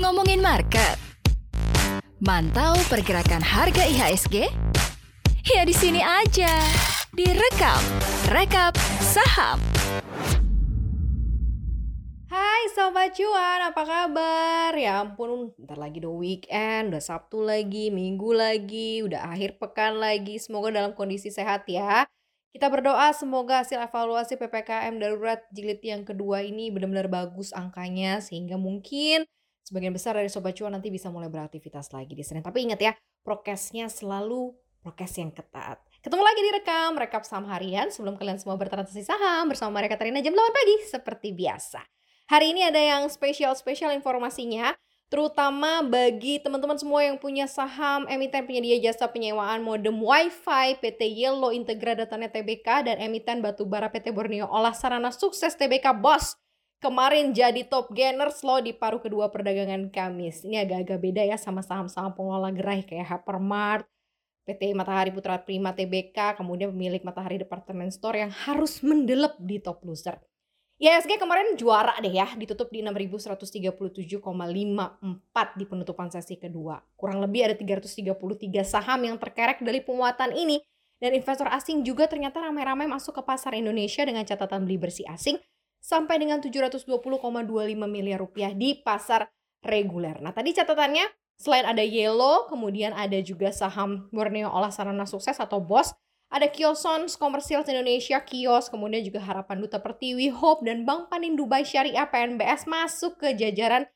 Ngomongin market. Mantau pergerakan harga IHSG? Ya di sini aja. Direkap, rekap saham. Hai Sobat Cuan, apa kabar? Ya ampun, bentar lagi udah weekend, udah Sabtu lagi, Minggu lagi, udah akhir pekan lagi. Semoga dalam kondisi sehat ya. Kita berdoa semoga hasil evaluasi PPKM darurat jilid yang kedua ini benar-benar bagus angkanya sehingga mungkin sebagian besar dari Sobat Cuan nanti bisa mulai beraktivitas lagi di Senin. Tapi ingat ya, prokesnya selalu prokes yang ketat. Ketemu lagi di rekam, rekap saham harian sebelum kalian semua bertransaksi saham bersama Maria Katarina jam 8 pagi seperti biasa. Hari ini ada yang spesial-spesial informasinya terutama bagi teman-teman semua yang punya saham emiten penyedia jasa penyewaan modem WiFi PT Yellow Integra Datanet TBK dan emiten batubara PT Borneo Olah Sarana Sukses TBK Bos. Kemarin jadi top gainers loh di paruh kedua perdagangan Kamis. Ini agak-agak beda ya sama saham-saham pengelola gerai kayak Hypermart, PT Matahari Putra Prima TBK, kemudian pemilik Matahari Department Store yang harus mendelep di top loser. IHSG kemarin juara deh ya, ditutup di 6137,54 di penutupan sesi kedua. Kurang lebih ada 333 saham yang terkerek dari penguatan ini. Dan investor asing juga ternyata ramai-ramai masuk ke pasar Indonesia dengan catatan beli bersih asing sampai dengan 720,25 miliar rupiah di pasar reguler. Nah tadi catatannya selain ada Yellow, kemudian ada juga saham Borneo Olah Sarana Sukses atau BOS, ada Kiosons Komersial Indonesia, Kios, kemudian juga Harapan Duta Pertiwi, Hope, dan Bank Panin Dubai Syariah PNBS masuk ke jajaran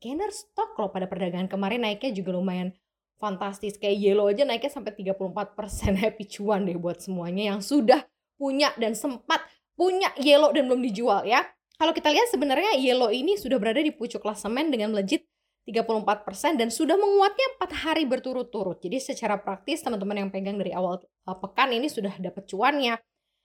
gainer stock loh pada perdagangan kemarin naiknya juga lumayan fantastis. Kayak Yellow aja naiknya sampai 34% happy cuan deh buat semuanya yang sudah punya dan sempat punya Yellow dan belum dijual ya. Kalau kita lihat sebenarnya Yellow ini sudah berada di pucuk klasemen dengan melejit 34% dan sudah menguatnya 4 hari berturut-turut. Jadi secara praktis teman-teman yang pegang dari awal uh, pekan ini sudah dapat cuannya.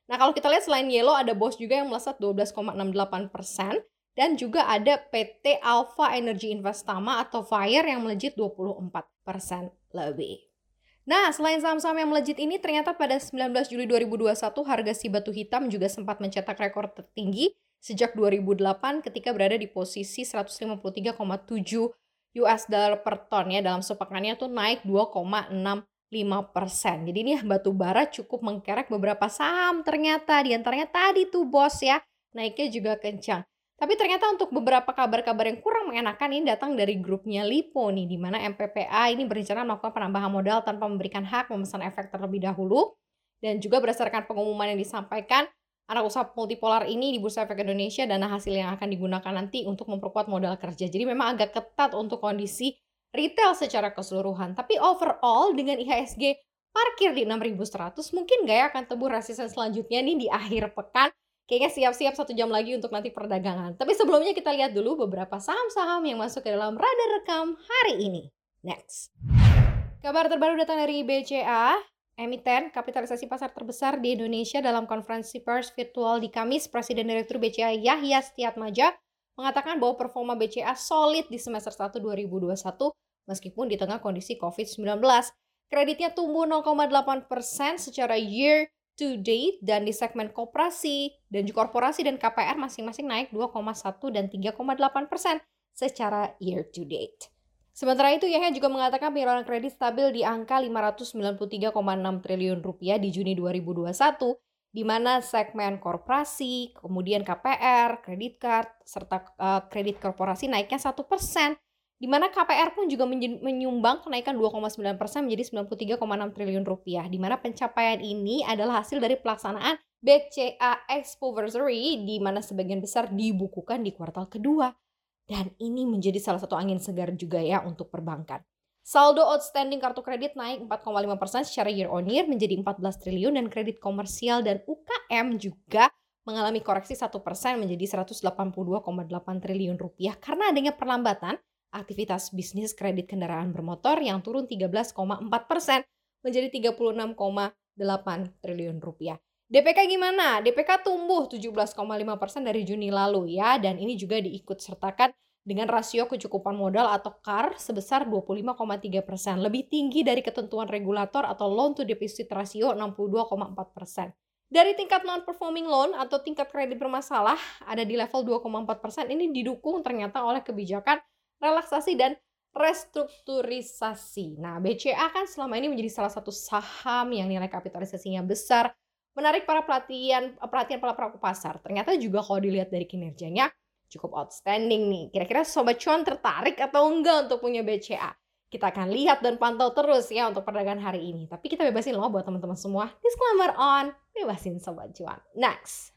Nah kalau kita lihat selain Yellow ada BOS juga yang melesat 12,68% dan juga ada PT Alpha Energy Investama atau FIRE yang melejit 24% lebih. Nah, selain saham-saham yang melejit ini, ternyata pada 19 Juli 2021 harga si batu hitam juga sempat mencetak rekor tertinggi sejak 2008 ketika berada di posisi 153,7 US dollar per ton ya dalam sepekannya tuh naik 2,65 persen. Jadi ini batu bara cukup mengkerek beberapa saham ternyata di antaranya tadi tuh bos ya naiknya juga kencang. Tapi ternyata untuk beberapa kabar-kabar yang kurang mengenakan ini datang dari grupnya Lipo nih, di mana MPPA ini berencana melakukan penambahan modal tanpa memberikan hak memesan efek terlebih dahulu. Dan juga berdasarkan pengumuman yang disampaikan, anak usaha multipolar ini di Bursa Efek Indonesia dana hasil yang akan digunakan nanti untuk memperkuat modal kerja. Jadi memang agak ketat untuk kondisi retail secara keseluruhan. Tapi overall dengan IHSG parkir di 6100 mungkin gak ya akan tembus resisten selanjutnya nih di akhir pekan. Kayaknya siap-siap satu jam lagi untuk nanti perdagangan. Tapi sebelumnya kita lihat dulu beberapa saham-saham yang masuk ke dalam radar rekam hari ini. Next. Kabar terbaru datang dari BCA emiten kapitalisasi pasar terbesar di Indonesia dalam konferensi pers virtual di Kamis, Presiden Direktur BCA Yahya Stiatmaja mengatakan bahwa performa BCA solid di semester 1 2021 meskipun di tengah kondisi COVID-19. Kreditnya tumbuh 0,8 persen secara year to date dan di segmen koperasi dan juga korporasi dan KPR masing-masing naik 2,1 dan 3,8 persen secara year to date. Sementara itu, Yahya juga mengatakan penyaluran kredit stabil di angka 593,6 triliun rupiah di Juni 2021, di mana segmen korporasi, kemudian KPR, kredit card, serta uh, kredit korporasi naiknya 1 persen, di mana KPR pun juga menyumbang kenaikan 2,9 persen menjadi 93,6 triliun rupiah, di mana pencapaian ini adalah hasil dari pelaksanaan BCA Expoversary, di mana sebagian besar dibukukan di kuartal kedua. Dan ini menjadi salah satu angin segar juga ya untuk perbankan. Saldo outstanding kartu kredit naik 4,5% secara year on year menjadi 14 triliun dan kredit komersial dan UKM juga mengalami koreksi 1% menjadi 182,8 triliun rupiah karena adanya perlambatan aktivitas bisnis kredit kendaraan bermotor yang turun 13,4% menjadi 36,8 triliun rupiah. DPK gimana? DPK tumbuh 17,5% dari Juni lalu ya dan ini juga diikut sertakan dengan rasio kecukupan modal atau CAR sebesar 25,3 persen, lebih tinggi dari ketentuan regulator atau loan to deposit ratio 62,4 persen. Dari tingkat non-performing loan atau tingkat kredit bermasalah ada di level 2,4% ini didukung ternyata oleh kebijakan relaksasi dan restrukturisasi. Nah, BCA kan selama ini menjadi salah satu saham yang nilai kapitalisasinya besar, menarik para pelatihan perhatian para pelaku pasar. Ternyata juga kalau dilihat dari kinerjanya cukup outstanding nih. Kira-kira sobat cuan tertarik atau enggak untuk punya BCA? Kita akan lihat dan pantau terus ya untuk perdagangan hari ini. Tapi kita bebasin loh buat teman-teman semua. Disclaimer on, bebasin sobat cuan. Next.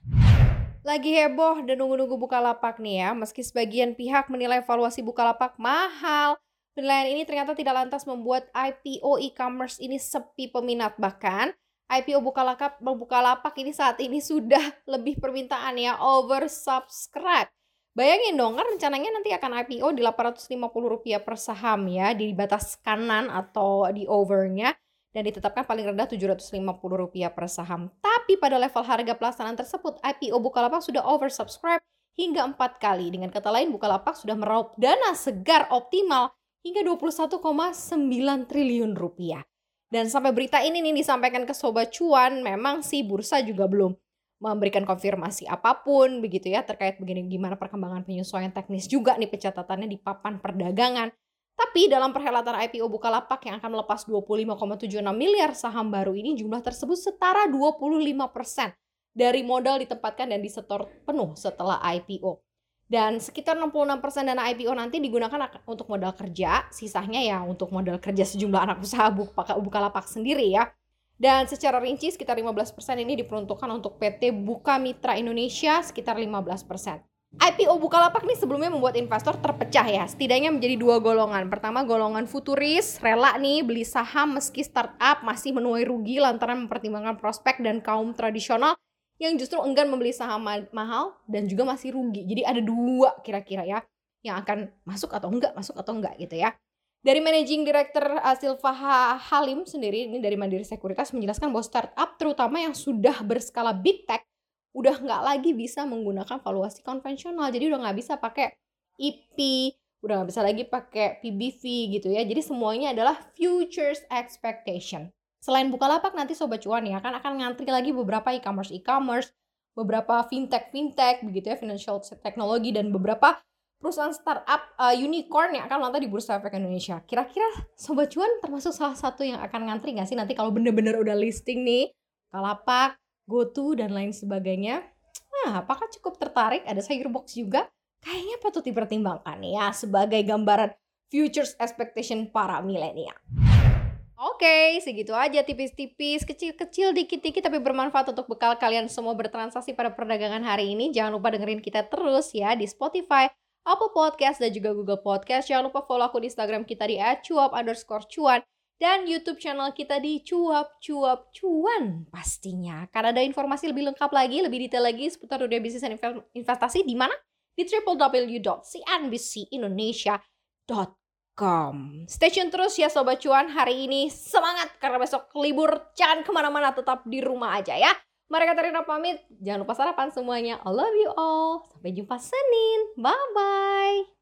Lagi heboh dan nunggu-nunggu Bukalapak nih ya. Meski sebagian pihak menilai valuasi Bukalapak mahal, penilaian ini ternyata tidak lantas membuat IPO e-commerce ini sepi peminat. Bahkan IPO Bukalapak, Bukalapak ini saat ini sudah lebih permintaan ya, oversubscribe. Bayangin dong kan rencananya nanti akan IPO di 850 rupiah per saham ya di batas kanan atau di overnya dan ditetapkan paling rendah 750 rupiah per saham. Tapi pada level harga pelaksanaan tersebut IPO Bukalapak sudah oversubscribe hingga empat kali. Dengan kata lain Bukalapak sudah meraup dana segar optimal hingga 21,9 triliun rupiah. Dan sampai berita ini nih disampaikan ke Sobat Cuan, memang sih bursa juga belum memberikan konfirmasi apa pun begitu ya terkait begini gimana perkembangan penyesuaian teknis juga nih pencatatannya di papan perdagangan. Tapi dalam perhelatan IPO Bukalapak yang akan melepas 25,76 miliar saham baru ini jumlah tersebut setara 25% dari modal ditempatkan dan disetor penuh setelah IPO. Dan sekitar 66% dana IPO nanti digunakan untuk modal kerja, sisanya ya untuk modal kerja sejumlah anak usaha Bukalapak sendiri ya. Dan secara rinci sekitar 15% ini diperuntukkan untuk PT Buka Mitra Indonesia sekitar 15%. IPO Bukalapak nih sebelumnya membuat investor terpecah ya, setidaknya menjadi dua golongan. Pertama golongan futuris, rela nih beli saham meski startup masih menuai rugi lantaran mempertimbangkan prospek dan kaum tradisional yang justru enggan membeli saham mahal dan juga masih rugi. Jadi ada dua kira-kira ya yang akan masuk atau enggak, masuk atau enggak gitu ya. Dari Managing Director uh, Silva Halim sendiri ini dari Mandiri Sekuritas menjelaskan bahwa startup terutama yang sudah berskala big tech udah nggak lagi bisa menggunakan valuasi konvensional. Jadi udah nggak bisa pakai IP, udah nggak bisa lagi pakai PBV gitu ya. Jadi semuanya adalah futures expectation. Selain Bukalapak nanti Sobat Cuan ya kan akan ngantri lagi beberapa e-commerce e-commerce, beberapa fintech fintech begitu ya financial technology dan beberapa perusahaan startup uh, unicorn yang akan lantai di Bursa Efek Indonesia. Kira-kira Sobat Cuan termasuk salah satu yang akan ngantri nggak sih nanti kalau bener-bener udah listing nih, Kalapak, GoTo, dan lain sebagainya. Nah, apakah cukup tertarik? Ada sayur box juga? Kayaknya patut dipertimbangkan ya sebagai gambaran futures expectation para milenial. Oke, okay, segitu aja tipis-tipis, kecil-kecil, dikit-dikit tapi bermanfaat untuk bekal kalian semua bertransaksi pada perdagangan hari ini. Jangan lupa dengerin kita terus ya di Spotify, Apple Podcast dan juga Google Podcast. Jangan lupa follow aku di Instagram kita di @cuap underscore cuan dan YouTube channel kita di cuap cuap cuan pastinya. Karena ada informasi lebih lengkap lagi, lebih detail lagi seputar dunia bisnis dan investasi di mana? Di www.cnbcindonesia.com. Stay tune terus ya Sobat Cuan, hari ini semangat karena besok libur, jangan ke mana-mana, tetap di rumah aja ya. Mereka Katarina pamit. Jangan lupa sarapan semuanya. I love you all. Sampai jumpa Senin. Bye-bye.